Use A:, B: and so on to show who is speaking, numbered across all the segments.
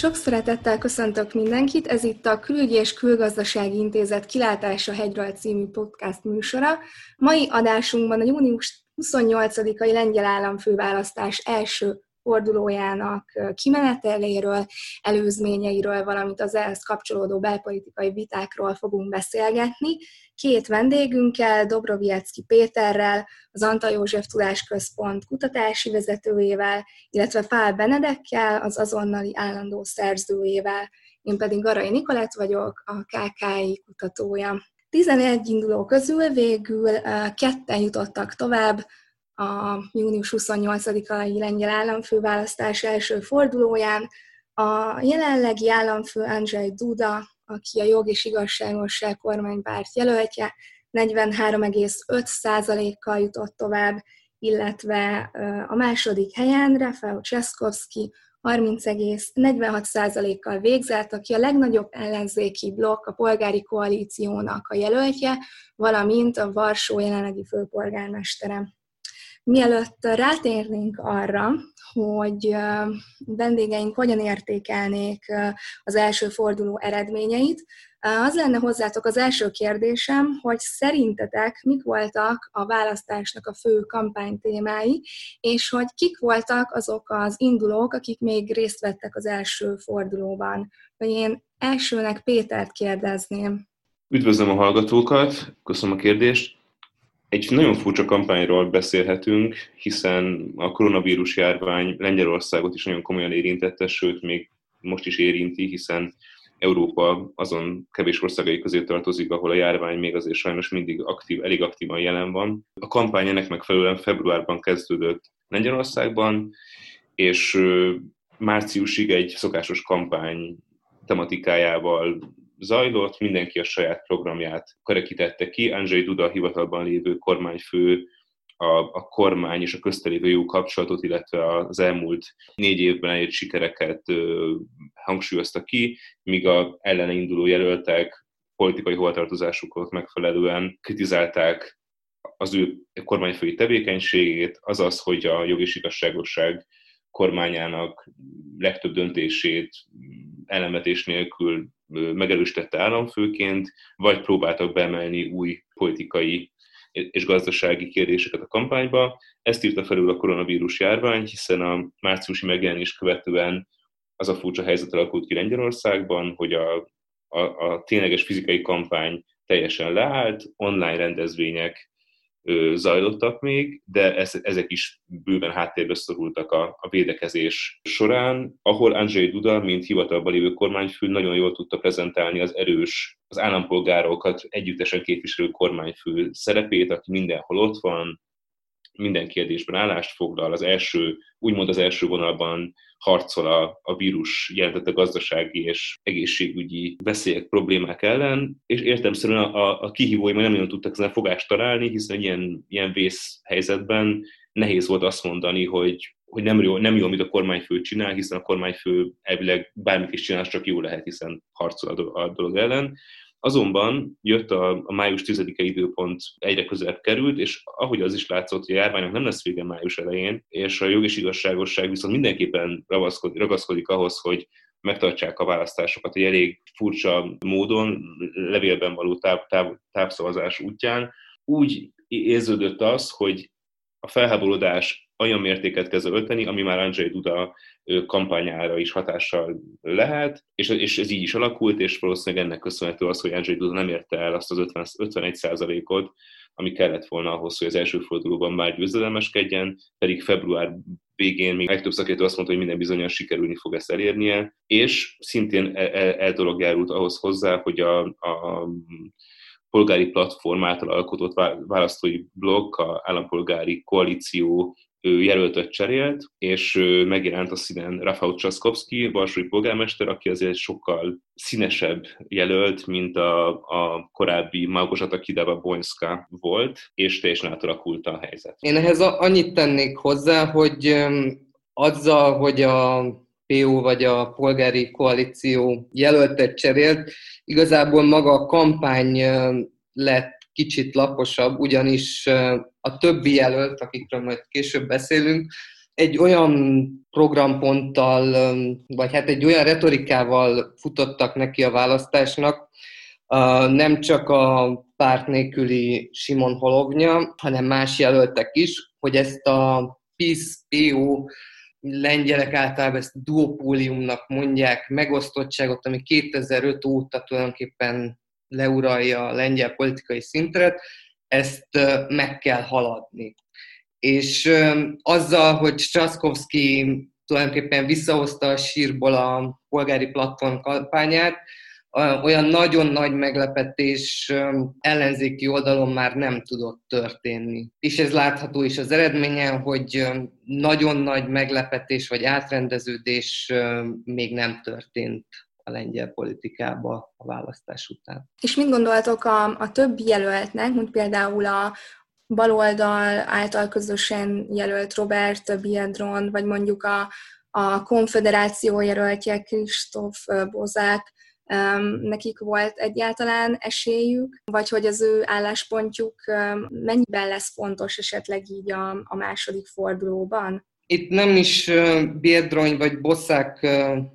A: Sok szeretettel köszöntök mindenkit, ez itt a Külügyi és Külgazdasági Intézet Kilátása hegyről című podcast műsora. Mai adásunkban a június 28-ai lengyel államfőválasztás első fordulójának kimeneteléről, előzményeiről, valamint az ehhez kapcsolódó belpolitikai vitákról fogunk beszélgetni. Két vendégünkkel, Dobroviecki Péterrel, az Antal József Tudásközpont kutatási vezetőjével, illetve Pál Benedekkel, az azonnali állandó szerzőjével. Én pedig Garai Nikolett vagyok, a KKI kutatója. 11 induló közül végül ketten jutottak tovább, a június 28-ai lengyel államfőválasztás első fordulóján. A jelenlegi államfő Andrzej Duda, aki a jog és igazságosság kormánypárt jelöltje, 43,5%-kal jutott tovább, illetve a második helyen Rafael Cseszkowski 30,46%-kal végzett, aki a legnagyobb ellenzéki blokk, a polgári koalíciónak a jelöltje, valamint a Varsó jelenlegi főpolgármestere. Mielőtt rátérnénk arra, hogy vendégeink hogyan értékelnék az első forduló eredményeit, az lenne hozzátok az első kérdésem, hogy szerintetek mik voltak a választásnak a fő kampánytémái, és hogy kik voltak azok az indulók, akik még részt vettek az első fordulóban. Vagy én elsőnek Pétert kérdezném.
B: Üdvözlöm a hallgatókat, köszönöm a kérdést. Egy nagyon furcsa kampányról beszélhetünk, hiszen a koronavírus járvány Lengyelországot is nagyon komolyan érintette, sőt, még most is érinti, hiszen Európa azon kevés országai közé tartozik, ahol a járvány még azért sajnos mindig aktív, elég aktívan jelen van. A kampány ennek megfelelően februárban kezdődött Lengyelországban, és márciusig egy szokásos kampány tematikájával zajlott, mindenki a saját programját kerekítette ki. Andrzej Duda a hivatalban lévő kormányfő a, a kormány és a köztelévő jó kapcsolatot, illetve az elmúlt négy évben elért sikereket ö, hangsúlyozta ki, míg a ellene induló jelöltek politikai hovatartozásukat megfelelően kritizálták az ő kormányfői tevékenységét, azaz, hogy a jogi igazságosság kormányának legtöbb döntését elemetés nélkül megerősítette államfőként, vagy próbáltak beemelni új politikai és gazdasági kérdéseket a kampányba. Ezt írta felül a koronavírus járvány, hiszen a márciusi megjelenés követően az a furcsa helyzet alakult ki Lengyelországban, hogy a, a, a tényleges fizikai kampány teljesen leállt, online rendezvények zajlottak még, de ezek is bőven háttérbe szorultak a, a védekezés során, ahol Andrzej Duda, mint hivatalban lévő kormányfő, nagyon jól tudta prezentálni az erős, az állampolgárokat együttesen képviselő kormányfő szerepét, aki mindenhol ott van, minden kérdésben állást foglal, az első, úgymond az első vonalban harcol a, a vírus jelentette gazdasági és egészségügyi veszélyek, problémák ellen, és értemszerűen a, a kihívói nem nagyon tudtak ezen fogást találni, hiszen ilyen, ilyen vészhelyzetben nehéz volt azt mondani, hogy, hogy nem jó, nem jó, amit a kormányfő csinál, hiszen a kormányfő elvileg bármit is csinál, csak jó lehet, hiszen harcol a dolog ellen. Azonban jött a, a május 10-e időpont egyre közelebb került, és ahogy az is látszott, hogy a járványnak nem lesz vége május elején, és a jog és igazságosság viszont mindenképpen ragaszkodik, ahhoz, hogy megtartsák a választásokat egy elég furcsa módon, levélben való táv, táv, távszavazás útján. Úgy érződött az, hogy a felháborodás olyan mértéket kezd ölteni, ami már Andrzej Duda kampányára is hatással lehet, és, és ez így is alakult, és valószínűleg ennek köszönhető az, hogy Andrzej Duda nem érte el azt az 50, 51 ot ami kellett volna ahhoz, hogy az első fordulóban már győzedelmeskedjen, pedig február végén még legtöbb szakértő azt mondta, hogy minden bizonyan sikerülni fog ezt elérnie, és szintén el, el, el dolog ahhoz hozzá, hogy a, a polgári platform által alkotott választói blokk, a állampolgári koalíció ő jelöltet cserélt, és megjelent a színen Rafał Trzaskowski, varsói polgármester, aki azért sokkal színesebb jelölt, mint a, a korábbi Małgorzata Kidawa-Bonyska volt, és teljesen átalakult a helyzet.
C: Én ehhez annyit tennék hozzá, hogy azzal, hogy a PO vagy a polgári koalíció jelöltet cserélt, igazából maga a kampány lett kicsit laposabb, ugyanis a többi jelölt, akikről majd később beszélünk, egy olyan programponttal, vagy hát egy olyan retorikával futottak neki a választásnak, nem csak a párt nélküli Simon Holovnya, hanem más jelöltek is, hogy ezt a PIS, PO, lengyelek általában ezt duopóliumnak mondják, megosztottságot, ami 2005 óta tulajdonképpen leuralja a lengyel politikai szintet, ezt meg kell haladni. És azzal, hogy Straszkowski tulajdonképpen visszahozta a sírból a polgári platform kampányát, olyan nagyon nagy meglepetés ellenzéki oldalon már nem tudott történni. És ez látható is az eredményen, hogy nagyon nagy meglepetés vagy átrendeződés még nem történt a lengyel politikába a választás után.
A: És mit gondoltok a, a többi jelöltnek, mint például a baloldal által közösen jelölt Robert Biedron, vagy mondjuk a, a konfederáció jelöltje Kristóf Bozák, nekik volt egyáltalán esélyük, vagy hogy az ő álláspontjuk mennyiben lesz fontos esetleg így a, a második fordulóban?
C: Itt nem is Biedrony vagy Bosszák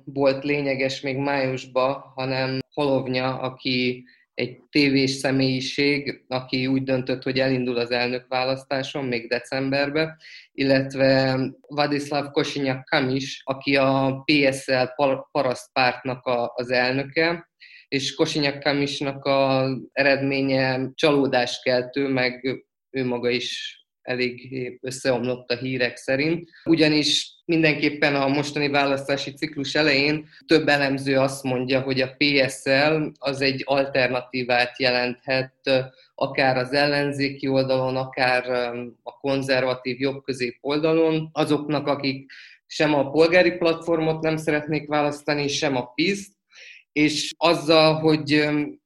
C: volt lényeges még májusban, hanem Holovnya, aki egy tévés személyiség, aki úgy döntött, hogy elindul az elnök választáson még decemberben, illetve Vadislav Kosinyak Kamis, aki a PSL parasztpártnak az elnöke, és Kosinyak Kamisnak az eredménye csalódáskeltő, meg ő maga is elég összeomlott a hírek szerint. Ugyanis mindenképpen a mostani választási ciklus elején több elemző azt mondja, hogy a PSL az egy alternatívát jelenthet akár az ellenzéki oldalon, akár a konzervatív jobb-közép oldalon, azoknak, akik sem a polgári platformot nem szeretnék választani, sem a PIS-t, és azzal, hogy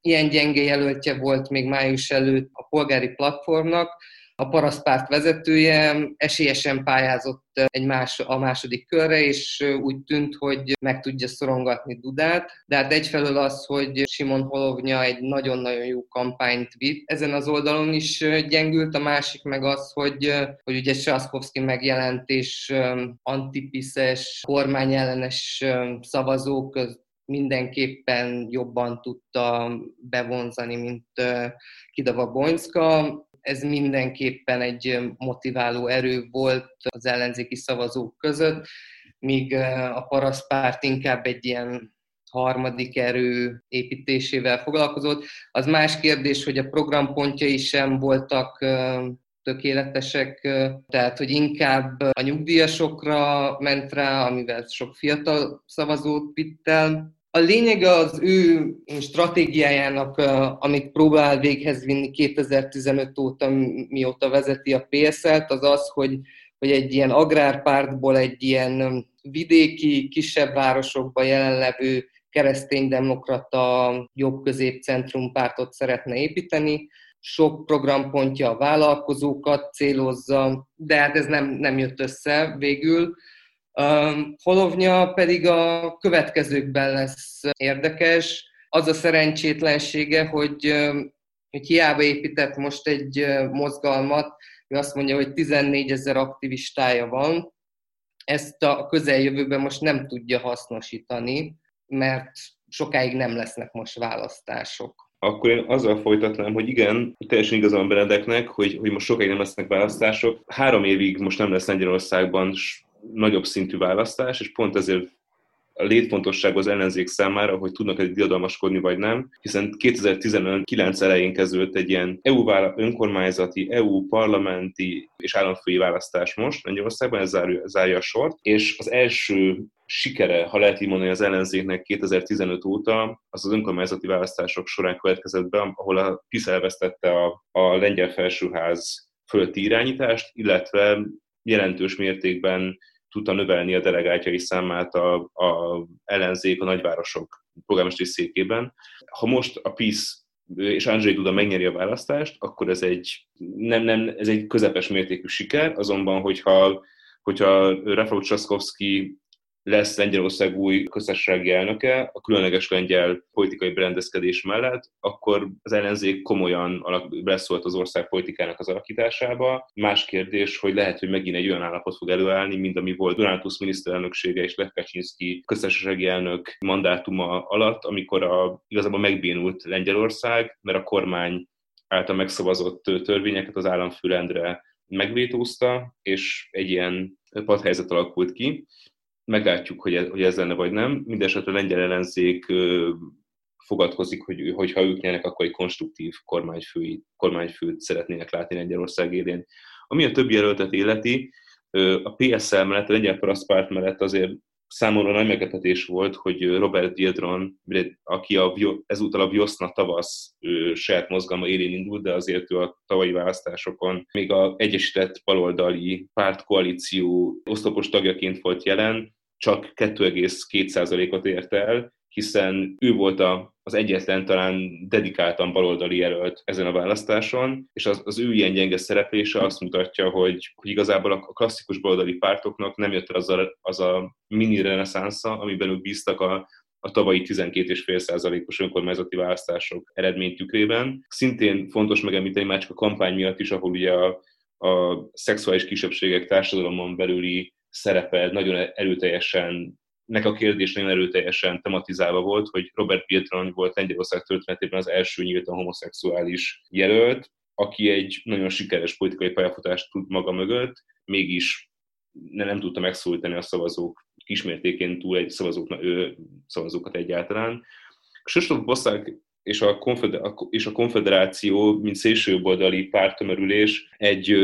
C: ilyen gyenge jelöltje volt még május előtt a polgári platformnak, a parasztpárt vezetője esélyesen pályázott egy más, a második körre, és úgy tűnt, hogy meg tudja szorongatni Dudát. De hát egyfelől az, hogy Simon Holovnya egy nagyon-nagyon jó kampányt vitt. Ezen az oldalon is gyengült, a másik meg az, hogy, hogy ugye Saszkowski megjelent, és antipiszes, kormányellenes szavazók mindenképpen jobban tudta bevonzani, mint Kidava Bonyska ez mindenképpen egy motiváló erő volt az ellenzéki szavazók között, míg a parasztpárt inkább egy ilyen harmadik erő építésével foglalkozott. Az más kérdés, hogy a programpontjai sem voltak tökéletesek, tehát hogy inkább a nyugdíjasokra ment rá, amivel sok fiatal szavazót vitt el, a lényeg az ő stratégiájának, amit próbál véghez vinni 2015 óta, mióta vezeti a PSL-t, az az, hogy, hogy egy ilyen agrárpártból egy ilyen vidéki, kisebb városokban jelenlevő kereszténydemokrata jobb-közép-centrum pártot szeretne építeni. Sok programpontja a vállalkozókat célozza, de hát ez nem, nem jött össze végül Holovnya pedig a következőkben lesz érdekes. Az a szerencsétlensége, hogy, hogy hiába épített most egy mozgalmat, ő azt mondja, hogy 14 ezer aktivistája van, ezt a közeljövőben most nem tudja hasznosítani, mert sokáig nem lesznek most választások.
B: Akkor én azzal folytatnám, hogy igen, teljesen igazán Benedeknek, hogy, hogy most sokáig nem lesznek választások. Három évig most nem lesz Lengyelországban nagyobb szintű választás, és pont ezért a létfontosság az ellenzék számára, hogy tudnak egy diadalmaskodni vagy nem, hiszen 2019 elején kezdődött egy ilyen EU önkormányzati, EU parlamenti és államfői választás most Lengyelországban, ez zárja, zárja a sort, és az első sikere, ha lehet így mondani, az ellenzéknek 2015 óta, az az önkormányzati választások során következett be, ahol a PISZ elvesztette a, a lengyel felsőház fölötti irányítást, illetve jelentős mértékben tudta növelni a delegátjai számát a, a ellenzék a nagyvárosok polgármesteri székében. Ha most a PISZ és Andrzej Duda megnyeri a választást, akkor ez egy, nem, nem, ez egy közepes mértékű siker, azonban, hogyha, hogyha Rafał Trzaskowski lesz Lengyelország új köztársasági elnöke a különleges lengyel politikai berendezkedés mellett, akkor az ellenzék komolyan beszólt az ország politikának az alakításába. Más kérdés, hogy lehet, hogy megint egy olyan állapot fog előállni, mint ami volt Donátus miniszterelnöksége és Lech Kaczynszki köztársasági elnök mandátuma alatt, amikor a, igazából megbénult Lengyelország, mert a kormány által megszavazott törvényeket az államfőrendre megvétózta, és egy ilyen padhelyzet alakult ki. Meglátjuk, hogy ez, hogy ez lenne vagy nem. Mindenesetre a lengyel ellenzék fogadkozik, hogy hogyha ők nyernek, akkor egy konstruktív kormányfői, kormányfőt szeretnének látni Lengyelország élén. Ami a többi jelöltet életi, a PSL mellett, a lengyel parasztpárt mellett azért számomra nagy meglepetés volt, hogy Robert Diedron, aki a, ezúttal a Vioszna tavasz saját mozgalma élén indult, de azért ő a tavalyi választásokon még a Egyesített Baloldali pártkoalíció oszlopos tagjaként volt jelen, csak 2,2%-ot ért el, hiszen ő volt a, az egyetlen talán dedikáltan baloldali jelölt ezen a választáson, és az, az ő ilyen gyenge szereplése azt mutatja, hogy, hogy igazából a klasszikus baloldali pártoknak nem jött el az a, az a mini reneszánsza, amiben ők bíztak a, a tavalyi 12,5%-os önkormányzati választások eredmény tükrében. Szintén fontos megemlíteni már csak a kampány miatt is, ahol ugye a, a szexuális kisebbségek társadalomon belüli szerepe nagyon erőteljesen nek a kérdés nagyon erőteljesen tematizálva volt, hogy Robert Pietron volt Lengyelország történetében az első nyíltan homoszexuális jelölt, aki egy nagyon sikeres politikai pályafutást tud maga mögött, mégis nem tudta megszólítani a szavazók kismértékén túl egy szavazók, ő, szavazókat egyáltalán. Kristóf Bosszák és a, konfeder- és a konfederáció, mint szélsőjobboldali pártömerülés egy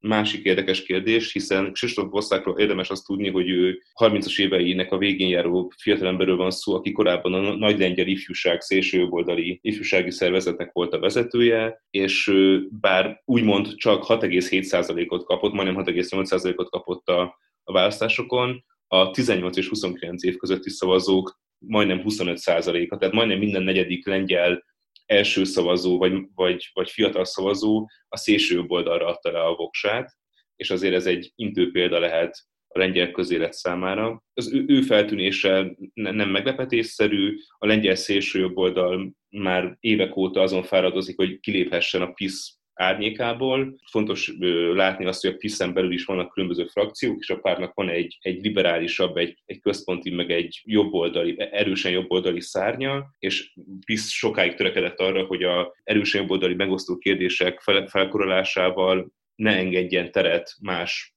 B: másik érdekes kérdés, hiszen Kristóf Bosszákról érdemes azt tudni, hogy ő 30-as éveinek a végén járó fiatalemberről van szó, aki korábban a Nagy Lengyel Ifjúság szélsőjobboldali ifjúsági szervezetnek volt a vezetője, és bár úgymond csak 6,7%-ot kapott, majdnem 6,8%-ot kapott a, a választásokon, a 18 és 29 év közötti szavazók majdnem 25%-a, tehát majdnem minden negyedik lengyel első szavazó, vagy, vagy, vagy fiatal szavazó a szélső oldalra adta le a voksát, és azért ez egy intő példa lehet a lengyel közélet számára. Az ő, ő feltűnése nem meglepetésszerű, a lengyel szélső oldal már évek óta azon fáradozik, hogy kiléphessen a PISZ árnyékából. Fontos látni azt, hogy a PISZ-en belül is vannak különböző frakciók, és a pártnak van egy, egy liberálisabb, egy, egy központi, meg egy jobboldali, erősen jobboldali szárnya, és PISZ sokáig törekedett arra, hogy a erősen jobboldali megosztó kérdések fel, felkorolásával ne engedjen teret más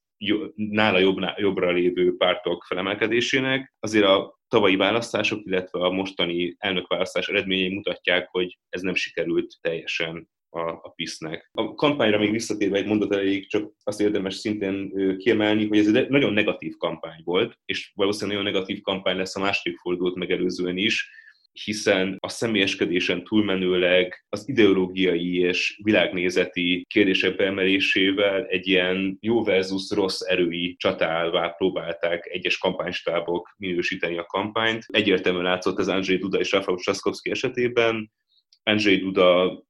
B: nála jobb, jobbra lévő pártok felemelkedésének. Azért a tavalyi választások, illetve a mostani elnökválasztás eredményei mutatják, hogy ez nem sikerült teljesen a, a PISZ-nek. A kampányra még visszatérve egy mondat elég, csak azt érdemes szintén kiemelni, hogy ez egy nagyon negatív kampány volt, és valószínűleg nagyon negatív kampány lesz a második fordulót megelőzően is, hiszen a személyeskedésen túlmenőleg az ideológiai és világnézeti kérdések beemelésével egy ilyen jó versus rossz erői csatává próbálták egyes kampánystábok minősíteni a kampányt. Egyértelműen látszott az Andrzej Duda és Rafał Trzaskowski esetében. Andrzej Duda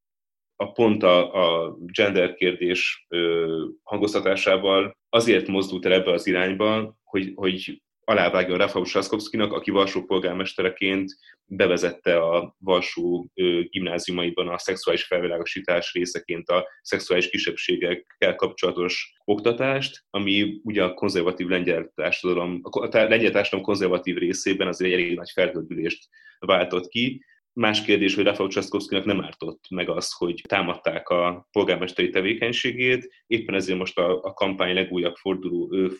B: a pont a, a gender kérdés ö, hangoztatásával azért mozdult el ebbe az irányba, hogy, hogy alávágja Rafał Saszkowskinak, aki Varsó polgármestereként bevezette a Varsó gimnáziumaiban a szexuális felvilágosítás részeként a szexuális kisebbségekkel kapcsolatos oktatást, ami ugye a konzervatív lengyel társadalom, a lengyel társadalom konzervatív részében azért egy elég nagy felhődülést váltott ki, Más kérdés, hogy Rafał Csaszkowskinak nem ártott meg az, hogy támadták a polgármesteri tevékenységét. Éppen ezért most a, a kampány legújabb forduló, ő,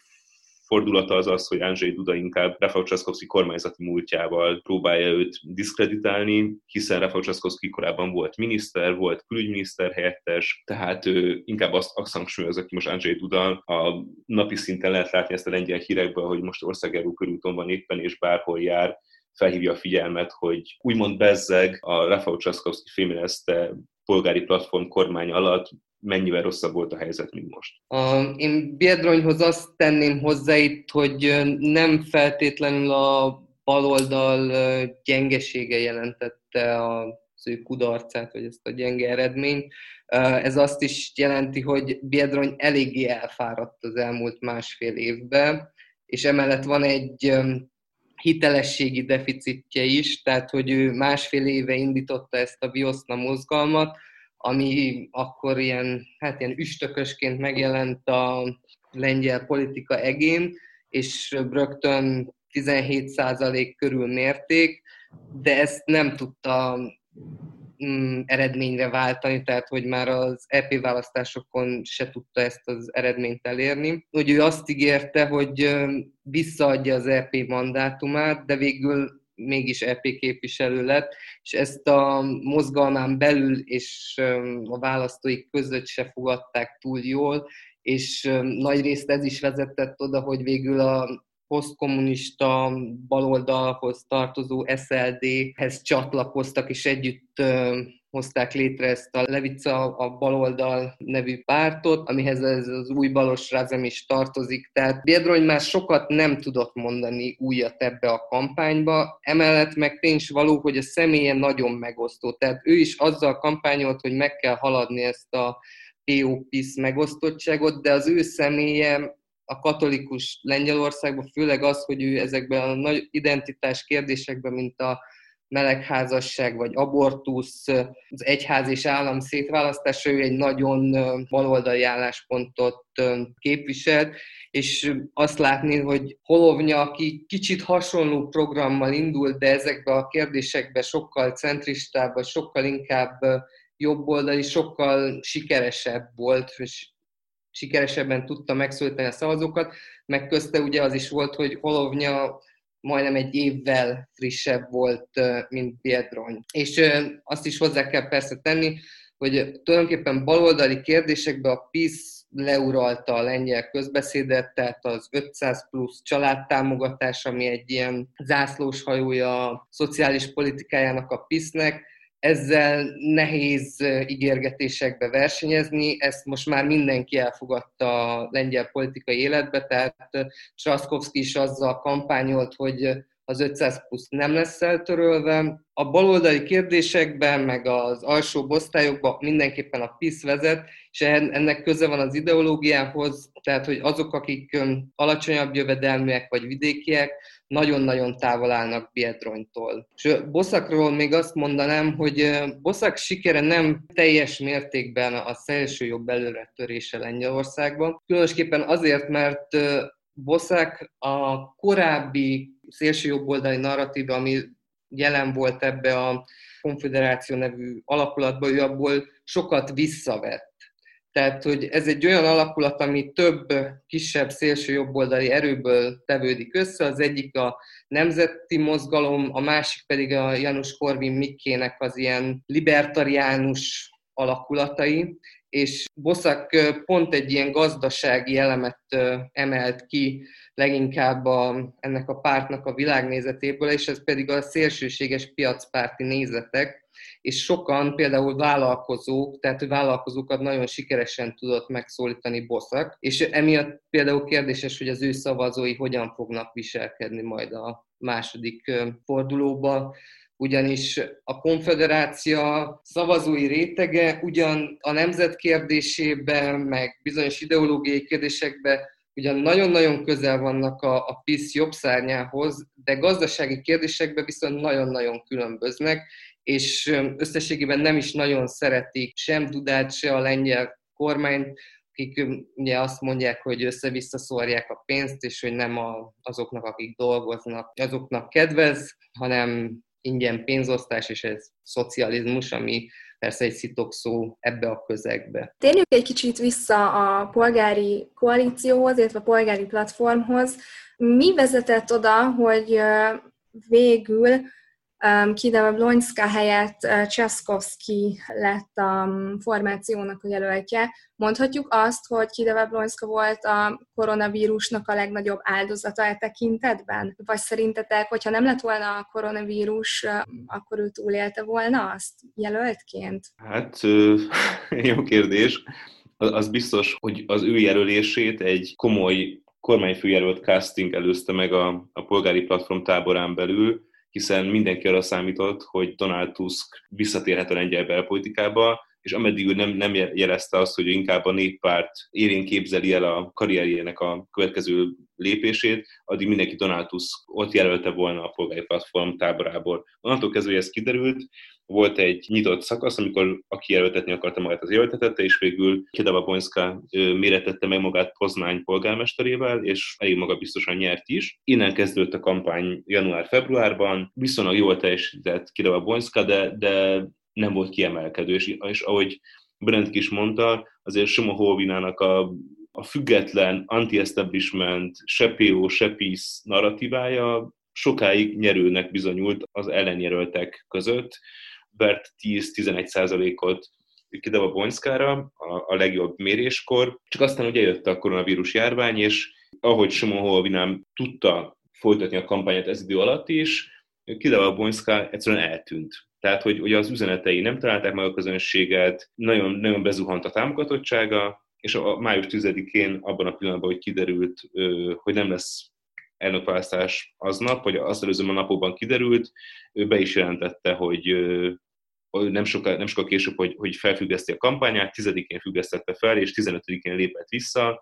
B: fordulata az az, hogy Andrzej Duda inkább Rafał Csaszkowski kormányzati múltjával próbálja őt diszkreditálni, hiszen Rafał Csaszkowski korábban volt miniszter, volt külügyminiszter helyettes, tehát ő inkább azt, azt hangsúlyozza ki most Andrzej Duda. A napi szinten lehet látni ezt a lengyel hírekben, hogy most országjáró körúton van éppen, és bárhol jár, felhívja a figyelmet, hogy úgymond bezzeg a Rafał Trzaskowski fémjelezte polgári platform kormány alatt mennyivel rosszabb volt a helyzet, mint most.
C: A, én Biedronyhoz azt tenném hozzá itt, hogy nem feltétlenül a baloldal gyengesége jelentette az ő kudarcát, vagy ezt a gyenge eredményt. Ez azt is jelenti, hogy Biedrony eléggé elfáradt az elmúlt másfél évben, és emellett van egy hitelességi deficitje is, tehát hogy ő másfél éve indította ezt a Vioszna mozgalmat, ami akkor ilyen, hát ilyen üstökösként megjelent a lengyel politika egén, és rögtön 17% körül mérték, de ezt nem tudta mm, eredményre váltani, tehát hogy már az EP választásokon se tudta ezt az eredményt elérni. Hogy ő azt ígérte, hogy visszaadja az EP mandátumát, de végül mégis EP képviselő lett, és ezt a mozgalmán belül és a választóik között se fogadták túl jól, és nagy részt ez is vezetett oda, hogy végül a posztkommunista baloldalhoz tartozó SLD-hez csatlakoztak, és együtt hozták létre ezt a Levica a baloldal nevű pártot, amihez ez az új balos razem is tartozik. Tehát Biedrony már sokat nem tudott mondani újat ebbe a kampányba, emellett meg tény való, hogy a személye nagyon megosztó. Tehát ő is azzal kampányolt, hogy meg kell haladni ezt a PO-PISZ megosztottságot, de az ő személye a katolikus Lengyelországban, főleg az, hogy ő ezekben a nagy identitás kérdésekben, mint a melegházasság vagy abortusz, az egyház és állam szétválasztása, ő egy nagyon baloldali álláspontot képviselt, és azt látni, hogy Holovnya, aki kicsit hasonló programmal indult, de ezekbe a kérdésekbe sokkal centristább, vagy sokkal inkább jobboldali, sokkal sikeresebb volt, és sikeresebben tudta megszólítani a szavazókat, meg közte ugye az is volt, hogy Holovnya majdnem egy évvel frissebb volt, mint Piedrony. És azt is hozzá kell persze tenni, hogy tulajdonképpen baloldali kérdésekben a PISZ leuralta a lengyel közbeszédet, tehát az 500 plusz családtámogatás, ami egy ilyen zászlós hajója a szociális politikájának a PISZ-nek, ezzel nehéz ígérgetésekbe versenyezni, ezt most már mindenki elfogadta a lengyel politikai életbe, tehát Traszkowski is azzal kampányolt, hogy az 500 plusz nem lesz eltörölve. A baloldali kérdésekben, meg az alsó osztályokban mindenképpen a PISZ vezet, és ennek köze van az ideológiához, tehát hogy azok, akik alacsonyabb jövedelműek vagy vidékiek, nagyon-nagyon távol állnak Biedronytól. És Boszakról még azt mondanám, hogy Boszak sikere nem teljes mértékben a szélső jobb előretörése Lengyelországban, különösképpen azért, mert Boszak a korábbi szélső jobboldali narratíva, ami jelen volt ebbe a konfederáció nevű alakulatba, ő abból sokat visszavett. Tehát, hogy ez egy olyan alakulat, ami több kisebb szélső jobboldali erőből tevődik össze. Az egyik a nemzeti mozgalom, a másik pedig a Janus Korvin Mikkének az ilyen libertariánus alakulatai, és Boszak pont egy ilyen gazdasági elemet emelt ki leginkább a, ennek a pártnak a világnézetéből, és ez pedig a szélsőséges piacpárti nézetek, és sokan, például vállalkozók, tehát vállalkozókat nagyon sikeresen tudott megszólítani Boszak, és emiatt például kérdéses, hogy az ő szavazói hogyan fognak viselkedni majd a második fordulóba, ugyanis a konfederácia szavazói rétege ugyan a nemzet kérdésében, meg bizonyos ideológiai kérdésekben ugyan nagyon-nagyon közel vannak a, a PISZ jobb szárnyához, de gazdasági kérdésekben viszont nagyon-nagyon különböznek, és összességében nem is nagyon szeretik sem Dudát, se a lengyel kormányt, akik ugye azt mondják, hogy össze-vissza szórják a pénzt, és hogy nem a, azoknak, akik dolgoznak, azoknak kedvez, hanem ingyen pénzosztás, és ez szocializmus, ami persze egy szitok szó ebbe a közegbe.
A: Térjünk egy kicsit vissza a polgári koalícióhoz, illetve a polgári platformhoz. Mi vezetett oda, hogy végül Kideva Blonska helyett Csaszkowski lett a formációnak a jelöltje. Mondhatjuk azt, hogy Kideva Blonska volt a koronavírusnak a legnagyobb áldozata e tekintetben? Vagy szerintetek, hogyha nem lett volna a koronavírus, akkor ő túlélte volna azt jelöltként?
B: Hát, jó kérdés. Az biztos, hogy az ő jelölését egy komoly kormányfőjelölt casting előzte meg a, a polgári platform táborán belül, hiszen mindenki arra számított, hogy Donald Tusk visszatérhet a lengyel belpolitikába, és ameddig ő nem, nem jelezte azt, hogy inkább a néppárt érén képzeli el a karrierjének a következő lépését, addig mindenki Donald Tusk ott jelölte volna a polgári platform táborából. Onnantól kezdve, hogy ez kiderült, volt egy nyitott szakasz, amikor aki jelöltetni akarta magát, az jelöltetette, és végül Kedava Bonska méretette meg magát Poznány polgármesterével, és elég magabiztosan nyert is. Innen kezdődött a kampány január-februárban, viszonylag jól teljesített Kedava Bonska, de, de nem volt kiemelkedő, és, és ahogy Brent is mondta, azért Simo Holvinának a, a független anti-establishment, se PO, se narratívája sokáig nyerőnek bizonyult az ellenjelöltek között, vert 10-11 százalékot Kidava Bonyszkára a, a legjobb méréskor, csak aztán ugye jött a koronavírus járvány, és ahogy Simon Holvinám tudta folytatni a kampányát ez idő alatt is, Kidava Bonyszka egyszerűen eltűnt. Tehát, hogy ugye az üzenetei nem találták meg a közönséget, nagyon, nagyon bezuhant a támogatottsága, és a május 10-én abban a pillanatban, hogy kiderült, hogy nem lesz elnökválasztás aznap, vagy azt előző napokban kiderült, ő be is jelentette, hogy nem sokkal, nem sokkal később, hogy, hogy felfüggeszti a kampányát, 10-én függesztette fel, és 15-én lépett vissza.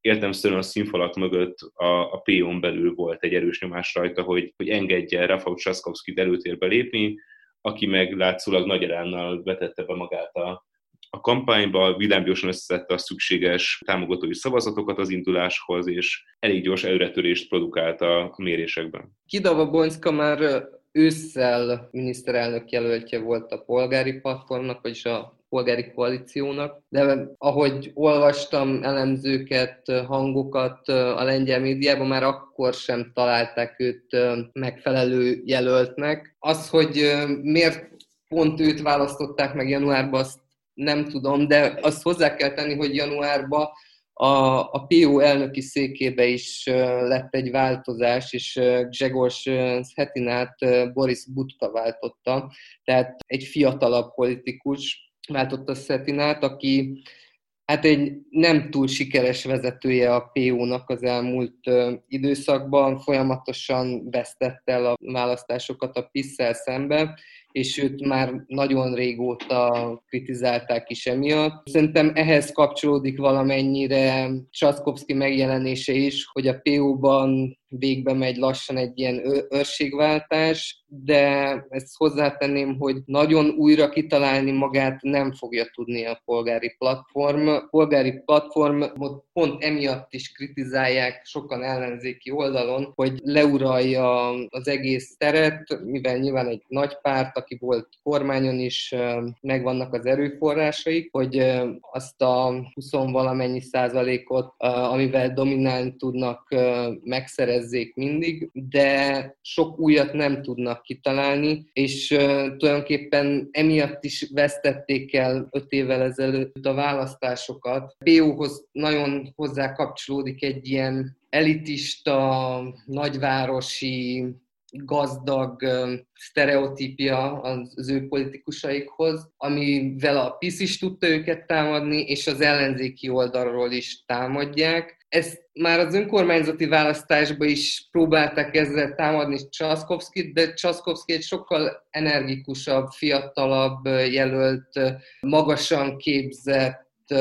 B: Értemszerűen a színfalak mögött a, a PO-n belül volt egy erős nyomás rajta, hogy, hogy engedje Rafał Trzaskowskit előtérbe lépni, aki meg látszólag nagy eránnal vetette be magát a, a kampányba, villámgyorsan összeszedte a szükséges támogatói szavazatokat az induláshoz, és elég gyors előretörést produkált a mérésekben.
C: Kidava Bonszka már ősszel miniszterelnök jelöltje volt a polgári platformnak, vagyis a polgári koalíciónak, de ahogy olvastam elemzőket, hangokat a lengyel médiában, már akkor sem találták őt megfelelő jelöltnek. Az, hogy miért pont őt választották meg januárban, azt nem tudom, de azt hozzá kell tenni, hogy januárban a, a PO elnöki székébe is lett egy változás, és Gzsegos Hetinát Boris Budka váltotta, tehát egy fiatalabb politikus váltotta Szetinát, aki hát egy nem túl sikeres vezetője a PO-nak az elmúlt időszakban, folyamatosan vesztette el a választásokat a PISZ-szel és őt már nagyon régóta kritizálták is emiatt. Szerintem ehhez kapcsolódik valamennyire Csaszkowski megjelenése is, hogy a PO-ban végbe megy lassan egy ilyen őrségváltás, de ezt hozzátenném, hogy nagyon újra kitalálni magát nem fogja tudni a polgári platform. A polgári platformot pont emiatt is kritizálják sokan ellenzéki oldalon, hogy leuralja az egész teret, mivel nyilván egy nagy párt, aki volt kormányon is, megvannak az erőforrásaik, hogy azt a 20 valamennyi százalékot, amivel dominálni tudnak megszerezni, szerezzék mindig, de sok újat nem tudnak kitalálni, és tulajdonképpen emiatt is vesztették el öt évvel ezelőtt a választásokat. PO-hoz nagyon hozzá kapcsolódik egy ilyen elitista, nagyvárosi gazdag sztereotípia az ő politikusaikhoz, amivel a PISZ is tudta őket támadni, és az ellenzéki oldalról is támadják. Ezt már az önkormányzati választásban is próbálták ezzel támadni Csaszkowskit, de Csaszkowski egy sokkal energikusabb, fiatalabb jelölt, magasan képzett,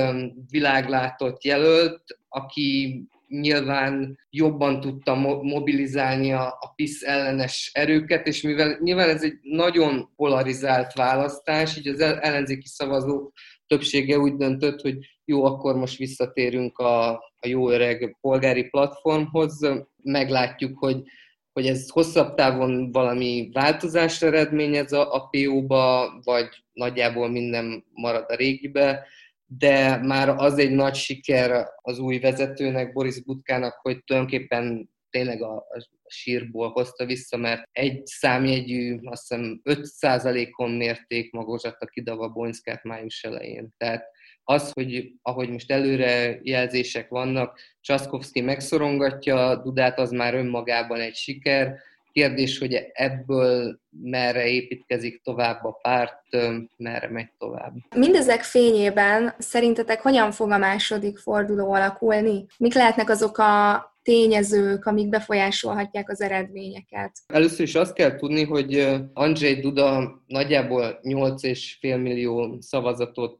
C: világlátott jelölt, aki nyilván jobban tudta mobilizálni a, a PISZ ellenes erőket, és mivel nyilván ez egy nagyon polarizált választás, így az ellenzéki szavazók többsége úgy döntött, hogy jó, akkor most visszatérünk a, a jó öreg polgári platformhoz, meglátjuk, hogy hogy ez hosszabb távon valami változást eredményez a, a PO-ba, vagy nagyjából minden marad a régibe, de már az egy nagy siker az új vezetőnek, Boris Butkának, hogy tulajdonképpen tényleg a, a sírból hozta vissza, mert egy számjegyű, azt hiszem 5%-on mérték Magozsat a Kidava Bonyszkát május elején. Tehát az, hogy ahogy most előre jelzések vannak, Csaszkowski megszorongatja Dudát, az már önmagában egy siker, Kérdés, hogy ebből merre építkezik tovább a párt, merre megy tovább.
A: Mindezek fényében szerintetek hogyan fog a második forduló alakulni? Mik lehetnek azok a tényezők, amik befolyásolhatják az eredményeket?
C: Először is azt kell tudni, hogy Andrzej Duda nagyjából 8,5 millió szavazatot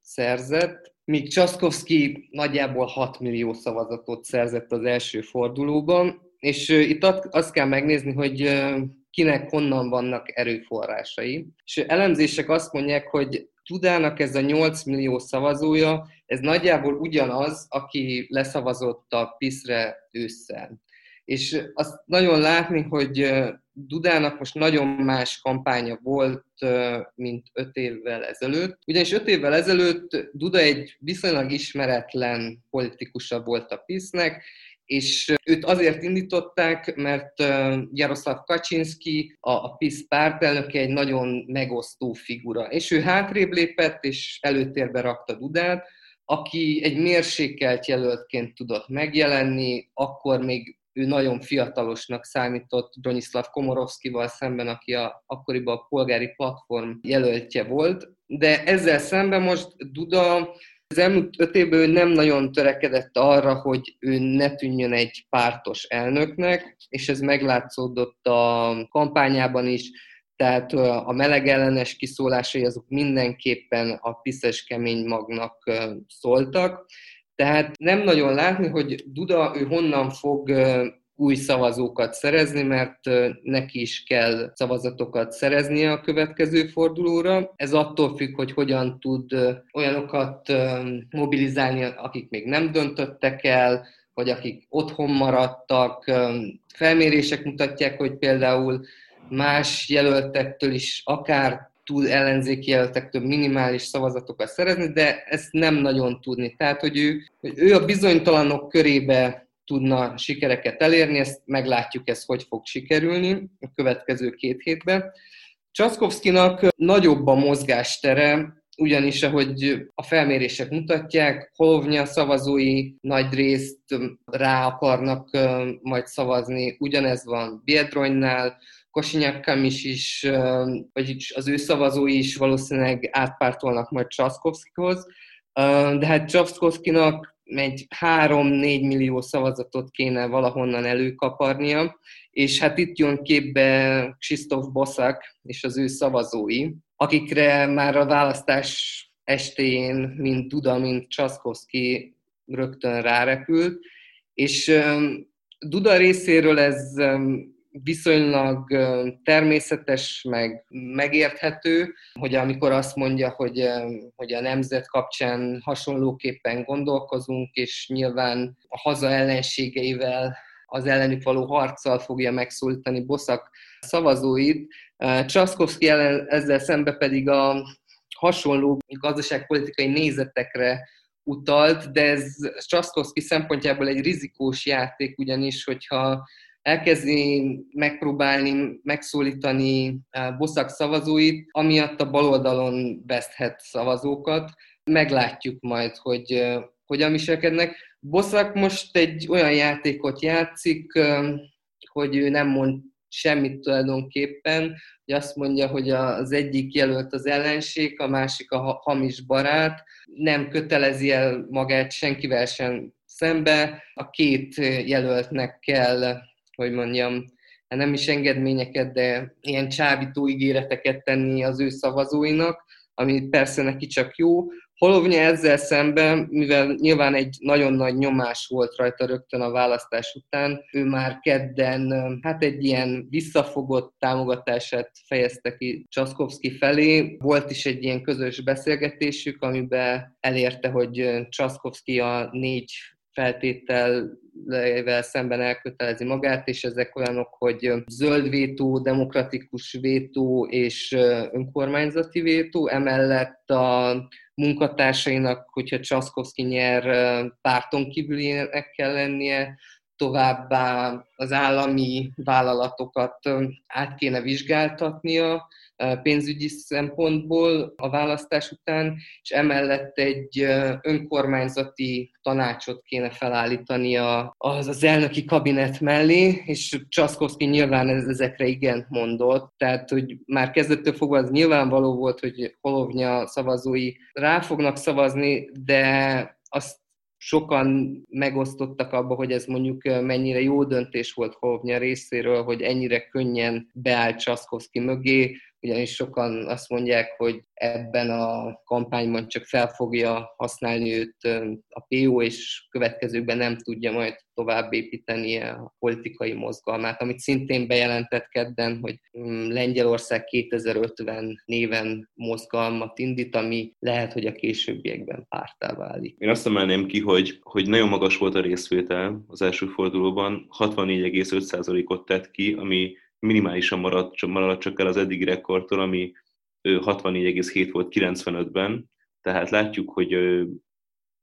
C: szerzett, míg Csaszkowski nagyjából 6 millió szavazatot szerzett az első fordulóban, és itt azt kell megnézni, hogy kinek honnan vannak erőforrásai. És elemzések azt mondják, hogy Tudának ez a 8 millió szavazója, ez nagyjából ugyanaz, aki leszavazott a PISZ-re ősszel. És azt nagyon látni, hogy Dudának most nagyon más kampánya volt, mint öt évvel ezelőtt. Ugyanis öt évvel ezelőtt Duda egy viszonylag ismeretlen politikusa volt a PISZ-nek, és őt azért indították, mert Jaroszláv Kaczynski, a PISZ pártelnöke egy nagyon megosztó figura. És ő hátrébb lépett, és előtérbe rakta Dudát, aki egy mérsékelt jelöltként tudott megjelenni, akkor még ő nagyon fiatalosnak számított Bronislav Komorovszkival szemben, aki a, akkoriban a polgári platform jelöltje volt. De ezzel szemben most Duda az elmúlt öt évben ő nem nagyon törekedett arra, hogy ő ne tűnjön egy pártos elnöknek, és ez meglátszódott a kampányában is, tehát a meleg ellenes kiszólásai azok mindenképpen a piszes kemény magnak szóltak. Tehát nem nagyon látni, hogy Duda ő honnan fog új szavazókat szerezni, mert neki is kell szavazatokat szereznie a következő fordulóra. Ez attól függ, hogy hogyan tud olyanokat mobilizálni, akik még nem döntöttek el, vagy akik otthon maradtak. Felmérések mutatják, hogy például más jelöltektől is akár tud ellenzéki jelöltektől minimális szavazatokat szerezni, de ezt nem nagyon tudni. Tehát, hogy ő, hogy ő a bizonytalanok körébe tudna sikereket elérni, ezt meglátjuk, ez hogy fog sikerülni a következő két hétben. Csaszkowskinak nagyobb a mozgástere, ugyanis, ahogy a felmérések mutatják, Holovnya szavazói nagy részt rá akarnak majd szavazni. Ugyanez van Biedronynál, Kosinyak is, is, vagyis az ő szavazói is valószínűleg átpártolnak majd Csaszkowskihoz, de hát Csaszkowskinak egy 3-4 millió szavazatot kéne valahonnan előkaparnia, és hát itt jön képbe Krzysztof Boszak és az ő szavazói, akikre már a választás estéjén, mint Duda, mint Csaszkowski rögtön rárepült, és Duda részéről ez viszonylag természetes, meg megérthető, hogy amikor azt mondja, hogy, hogy a nemzet kapcsán hasonlóképpen gondolkozunk, és nyilván a haza ellenségeivel, az ellenük való harccal fogja megszólítani Boszak szavazóit. Csaszkowski ellen, ezzel szembe pedig a hasonló gazdaságpolitikai nézetekre utalt, de ez Csaszkowski szempontjából egy rizikós játék, ugyanis, hogyha elkezdi megpróbálni megszólítani eh, boszak szavazóit, amiatt a baloldalon veszthet szavazókat. Meglátjuk majd, hogy eh, hogyan viselkednek. Boszak most egy olyan játékot játszik, eh, hogy ő nem mond semmit tulajdonképpen, hogy azt mondja, hogy az egyik jelölt az ellenség, a másik a hamis barát, nem kötelezi el magát senkivel sem szembe, a két jelöltnek kell hogy mondjam, hát nem is engedményeket, de ilyen csábító ígéreteket tenni az ő szavazóinak, ami persze neki csak jó. Holovnya ezzel szemben, mivel nyilván egy nagyon nagy nyomás volt rajta rögtön a választás után, ő már kedden hát egy ilyen visszafogott támogatását fejezte ki Csaszkowski felé. Volt is egy ilyen közös beszélgetésük, amiben elérte, hogy Csaszkowski a négy feltételvel szemben elkötelezi magát, és ezek olyanok, hogy zöld vétó, demokratikus vétó és önkormányzati vétó, emellett a munkatársainak, hogyha Csaszkowski nyer, párton kívülinek kell lennie, továbbá az állami vállalatokat át kéne vizsgáltatnia, pénzügyi szempontból a választás után, és emellett egy önkormányzati tanácsot kéne felállítani az, az elnöki kabinet mellé, és Csaszkowski nyilván ezekre igen mondott, tehát hogy már kezdettől fogva az nyilvánvaló volt, hogy Holovnya szavazói rá fognak szavazni, de azt sokan megosztottak abba, hogy ez mondjuk mennyire jó döntés volt Hovnya részéről, hogy ennyire könnyen beállt Csaszkowski mögé, ugyanis sokan azt mondják, hogy ebben a kampányban csak fel fogja használni őt a PO, és következőkben nem tudja majd tovább építeni a politikai mozgalmát, amit szintén bejelentett kedden, hogy mm, Lengyelország 2050 néven mozgalmat indít, ami lehet, hogy a későbbiekben pártá válik.
B: Én azt emelném ki, hogy, hogy nagyon magas volt a részvétel az első fordulóban, 64,5%-ot tett ki, ami minimálisan maradt, maradt csak el az eddigi rekordtól, ami 64,7 volt 95-ben, tehát látjuk, hogy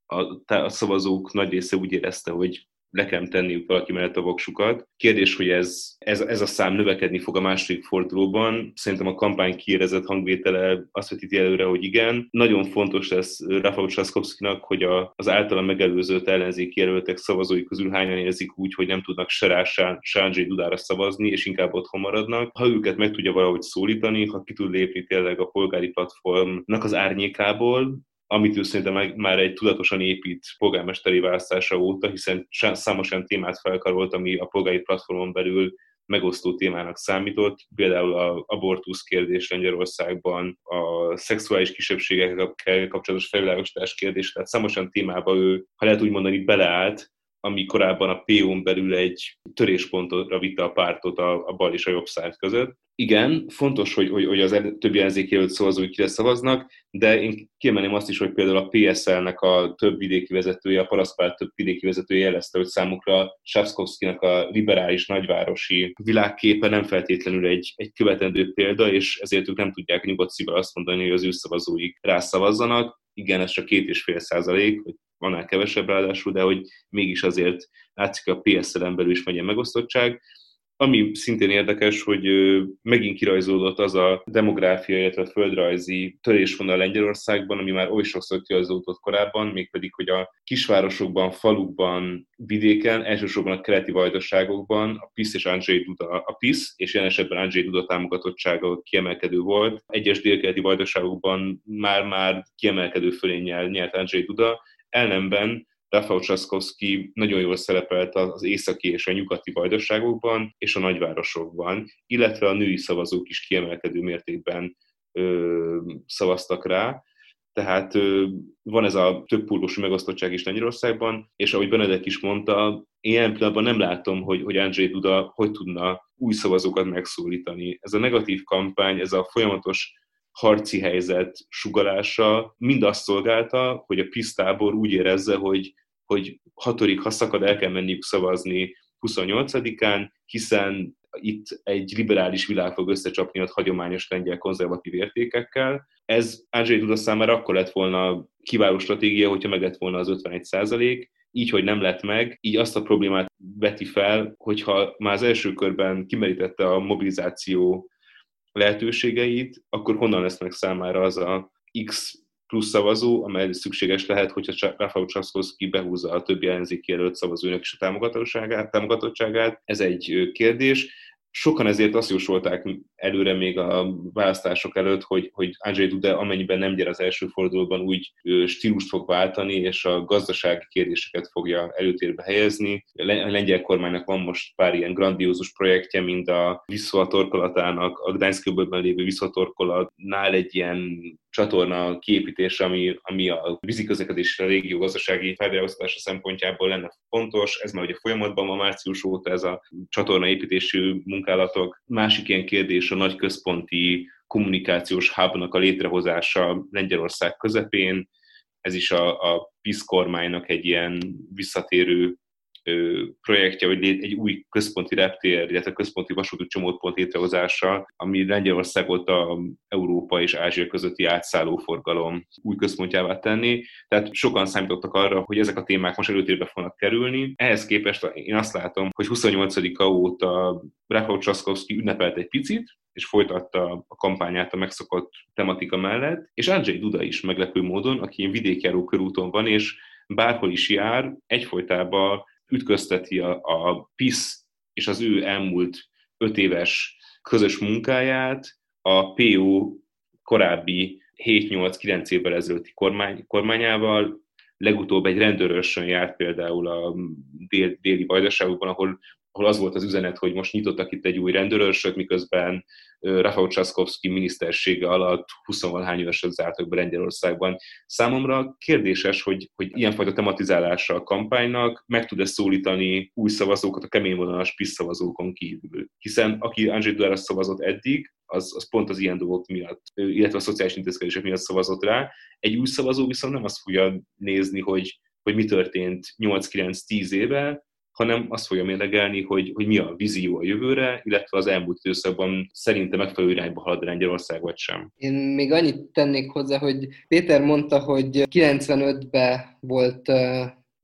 B: a, szavazók nagy része úgy érezte, hogy le kell tenniük valaki mellett a voksukat. Kérdés, hogy ez, ez, ez a szám növekedni fog a második fordulóban. Szerintem a kampány kiérezett hangvétele azt vetíti előre, hogy igen. Nagyon fontos lesz Rafał Trzaskowskinak, hogy a, az általa megelőzött ellenzéki jelöltek szavazói közül hányan érzik úgy, hogy nem tudnak se rá, Sánzsé Dudára szavazni, és inkább otthon maradnak. Ha őket meg tudja valahogy szólítani, ha ki tud lépni tényleg a polgári platformnak az árnyékából, amit ő szerintem már egy tudatosan épít polgármesteri választása óta, hiszen számos olyan témát felkarolt, ami a polgári platformon belül megosztó témának számított, például a abortusz kérdés Lengyelországban, a szexuális kisebbségekkel kapcsolatos felvilágosítás kérdés, tehát számos olyan témába ő, ha lehet úgy mondani, beleállt, ami korábban a PO-n belül egy töréspontra vitte a pártot a, a bal és a jobb szárt között. Igen, fontos, hogy, hogy, hogy az többi jelölt szavazói kire szavaznak, de én kiemelném azt is, hogy például a PSL-nek a több vidéki vezetője, a paraszpárt több vidéki vezetője jelezte, hogy számukra Sapszkowski-nak a liberális nagyvárosi világképe nem feltétlenül egy, egy követendő példa, és ezért ők nem tudják nyugodt szívvel azt mondani, hogy az ő szavazóik rászavazzanak. Igen, ez csak két és fél százalék, vagy annál kevesebb ráadásul, de hogy mégis azért látszik a PSL-en belül is megyen megosztottság. Ami szintén érdekes, hogy megint kirajzódott az a demográfia, illetve földrajzi törésvonal Lengyelországban, ami már oly sokszor kirajzódott korábban, mégpedig, hogy a kisvárosokban, falukban, vidéken, elsősorban a keleti vajdaságokban a PISZ és Andrzej Duda, a PISZ és jelen esetben Andrzej Duda támogatottsága kiemelkedő volt. Egyes délkeleti vajdaságokban már-már kiemelkedő fölénnyel nyert Andrzej Duda, ellenben Rafał Trzaskowski nagyon jól szerepelt az északi és a nyugati vajdaságokban és a nagyvárosokban, illetve a női szavazók is kiemelkedő mértékben ö, szavaztak rá. Tehát ö, van ez a több megosztottság is Lengyelországban, és ahogy Benedek is mondta, én jelen pillanatban nem látom, hogy, hogy Andrzej Duda hogy tudna új szavazókat megszólítani. Ez a negatív kampány, ez a folyamatos harci helyzet sugalása mind azt szolgálta, hogy a pisztábor úgy érezze, hogy, hogy hatodik, ha szakad, el kell menniük szavazni 28-án, hiszen itt egy liberális világ fog összecsapni a hagyományos lengyel konzervatív értékekkel. Ez Ázsai Duda számára akkor lett volna kiváló stratégia, hogyha meg lett volna az 51 százalék, így, hogy nem lett meg, így azt a problémát veti fel, hogyha már az első körben kimerítette a mobilizáció lehetőségeit, akkor honnan lesz meg számára az a X plusz szavazó, amely szükséges lehet, hogyha Rafał Trzaskowski behúzza a többi ellenzéki jelölt szavazónak is a támogatottságát. Ez egy kérdés sokan ezért azt jósolták előre még a választások előtt, hogy, hogy Andrzej Duda amennyiben nem gyere az első fordulóban úgy stílust fog váltani, és a gazdasági kérdéseket fogja előtérbe helyezni. A lengyel kormánynak van most pár ilyen grandiózus projektje, mint a Viszva torkolatának, a Gdańsk-öbölben lévő Viszva torkolatnál egy ilyen csatorna kiépítése, ami, ami a víziközlekedés a régió gazdasági felvilágosítása szempontjából lenne fontos. Ez már ugye folyamatban van március óta ez a csatorna építésű munkálatok. Másik ilyen kérdés a nagy központi kommunikációs hubnak a létrehozása Lengyelország közepén. Ez is a, a PISZ kormánynak egy ilyen visszatérő projektje, hogy egy új központi reptér, illetve központi vasúti csomópont létrehozása, ami Lengyelországot a Európa és Ázsia közötti átszállóforgalom új központjává tenni. Tehát sokan számítottak arra, hogy ezek a témák most előtérbe fognak kerülni. Ehhez képest én azt látom, hogy 28-a óta Rafał Trzaskowski ünnepelt egy picit, és folytatta a kampányát a megszokott tematika mellett, és Andrzej Duda is meglepő módon, aki vidékjáró körúton van, és bárhol is jár, egyfolytában ütközteti a, a PISZ és az ő elmúlt öt éves közös munkáját. A PO korábbi 7-8-9 évvel ezelőtti kormány, kormányával, legutóbb egy rendőrösön járt például a dél, déli vajdaságokban, ahol ahol az volt az üzenet, hogy most nyitottak itt egy új rendőrörsöt, miközben Rafał Csaszkowski minisztersége alatt 20 hány őrsöt zártak be Lengyelországban. Számomra kérdéses, hogy, hogy ilyenfajta tematizálása a kampánynak meg tud-e szólítani új szavazókat a kemény vonalas PISZ szavazókon kívül. Hiszen aki Andrzej Dudára szavazott eddig, az, az pont az ilyen dolgok miatt, illetve a szociális intézkedések miatt szavazott rá. Egy új szavazó viszont nem azt fogja nézni, hogy, hogy mi történt 8-9-10 éve, hanem azt fogja mérlegelni, hogy, hogy mi a vízió a jövőre, illetve az elmúlt időszakban szerinte megfelelő irányba halad Lengyelország, vagy sem.
C: Én még annyit tennék hozzá, hogy Péter mondta, hogy 95-ben volt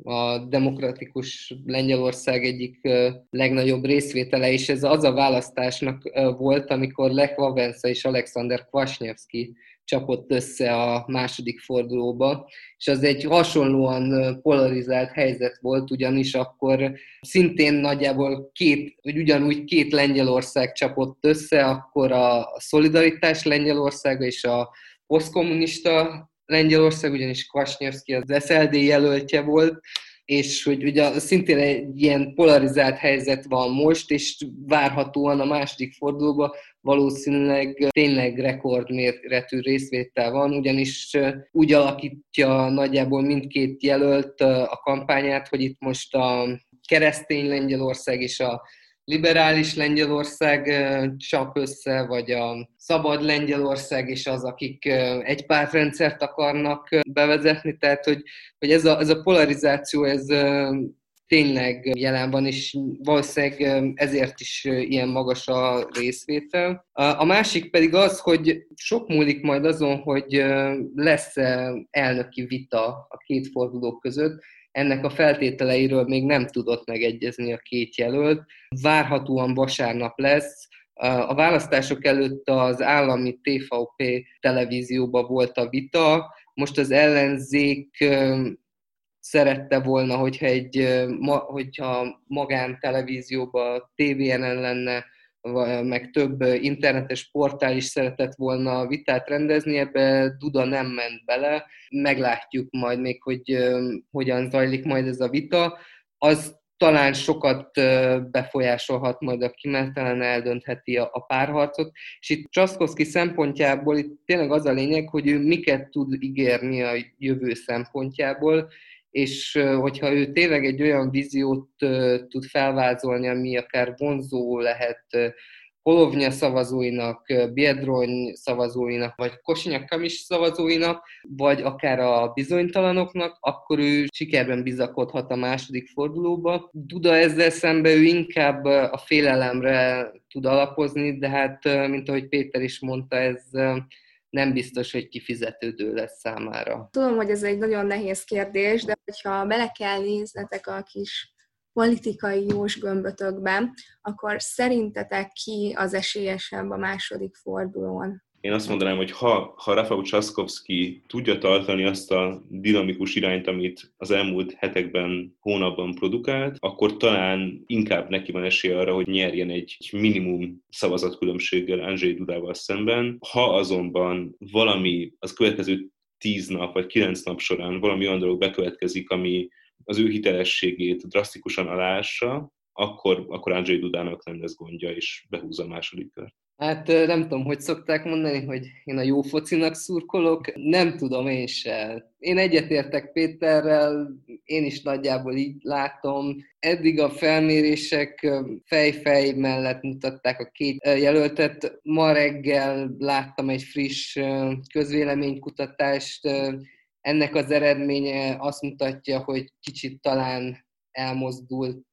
C: a demokratikus Lengyelország egyik legnagyobb részvétele, és ez az a választásnak volt, amikor Lech Wałęsa és Alexander Kwasniewski csapott össze a második fordulóba, és az egy hasonlóan polarizált helyzet volt, ugyanis akkor szintén nagyjából két, vagy ugyanúgy két Lengyelország csapott össze, akkor a Szolidaritás Lengyelországa és a posztkommunista Lengyelország, ugyanis Kwasniewski az SLD jelöltje volt, és hogy ugye szintén egy ilyen polarizált helyzet van most, és várhatóan a második fordulóban valószínűleg tényleg rekordméretű részvétel van, ugyanis úgy alakítja nagyjából mindkét jelölt a kampányát, hogy itt most a keresztény Lengyelország és a liberális Lengyelország csap össze, vagy a szabad Lengyelország és az, akik egy pártrendszert akarnak bevezetni, tehát hogy, hogy ez, a, ez a polarizáció, ez tényleg jelen van, és valószínűleg ezért is ilyen magas a részvétel. A másik pedig az, hogy sok múlik majd azon, hogy lesz elnöki vita a két forduló között, ennek a feltételeiről még nem tudott megegyezni a két jelölt. Várhatóan vasárnap lesz. A választások előtt az állami TVP televízióban volt a vita, most az ellenzék szerette volna, hogyha egy hogyha magán televízióban, TVN-en lenne, meg több internetes portál is szeretett volna vitát rendezni, ebbe Duda nem ment bele. Meglátjuk majd még, hogy hogyan zajlik majd ez a vita. Az talán sokat befolyásolhat majd a kimenetelen eldöntheti a, a párharcot, és itt Csaszkowski szempontjából itt tényleg az a lényeg, hogy ő miket tud ígérni a jövő szempontjából, és hogyha ő tényleg egy olyan víziót tud felvázolni, ami akár vonzó lehet Holovnya szavazóinak, Biedrony szavazóinak, vagy Kosinyak Kamis szavazóinak, vagy akár a bizonytalanoknak, akkor ő sikerben bizakodhat a második fordulóba. Duda ezzel szemben ő inkább a félelemre tud alapozni, de hát, mint ahogy Péter is mondta, ez nem biztos, hogy kifizetődő lesz számára.
A: Tudom, hogy ez egy nagyon nehéz kérdés, de hogyha bele kell néznetek a kis politikai jós gömbötökben, akkor szerintetek ki az esélyesebb a második fordulón?
B: Én azt mondanám, hogy ha, ha Rafał Csaszkowski tudja tartani azt a dinamikus irányt, amit az elmúlt hetekben, hónapban produkált, akkor talán inkább neki van esélye arra, hogy nyerjen egy minimum szavazatkülönbséggel Andrzej Dudával szemben. Ha azonban valami az következő tíz nap vagy kilenc nap során valami olyan dolog bekövetkezik, ami az ő hitelességét drasztikusan alássa, akkor, akkor Andrzej Dudának nem lesz gondja, és behúzza a második kört.
C: Hát nem tudom, hogy szokták mondani, hogy én a jó focinak szurkolok. Nem tudom én se. Én egyetértek Péterrel, én is nagyjából így látom. Eddig a felmérések fej-fej mellett mutatták a két jelöltet. Ma reggel láttam egy friss közvéleménykutatást. Ennek az eredménye azt mutatja, hogy kicsit talán elmozdult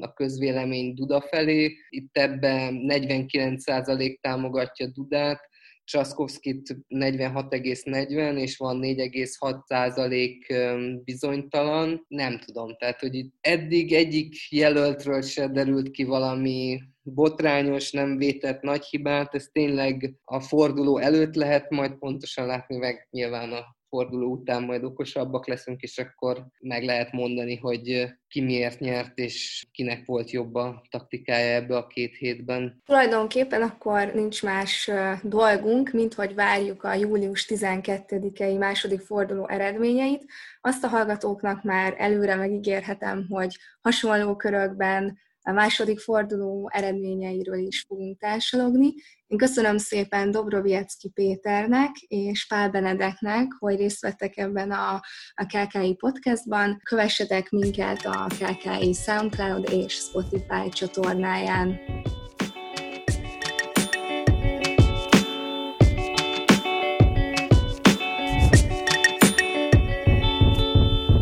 C: a közvélemény Duda felé. Itt ebben 49% támogatja Dudát, Csaszkowskit 46,40, és van 4,6% bizonytalan. Nem tudom, tehát hogy itt eddig egyik jelöltről se derült ki valami botrányos, nem vétett nagy hibát, ez tényleg a forduló előtt lehet majd pontosan látni, meg nyilván a forduló után majd okosabbak leszünk, és akkor meg lehet mondani, hogy ki miért nyert, és kinek volt jobb a taktikája ebbe a két hétben.
A: Tulajdonképpen akkor nincs más dolgunk, mint hogy várjuk a július 12-i második forduló eredményeit. Azt a hallgatóknak már előre megígérhetem, hogy hasonló körökben a második forduló eredményeiről is fogunk társalogni. Én köszönöm szépen Dobroviecki Péternek és Pál Benedeknek, hogy részt vettek ebben a, a KKI podcastban. Kövessetek minket a KKI SoundCloud és Spotify csatornáján.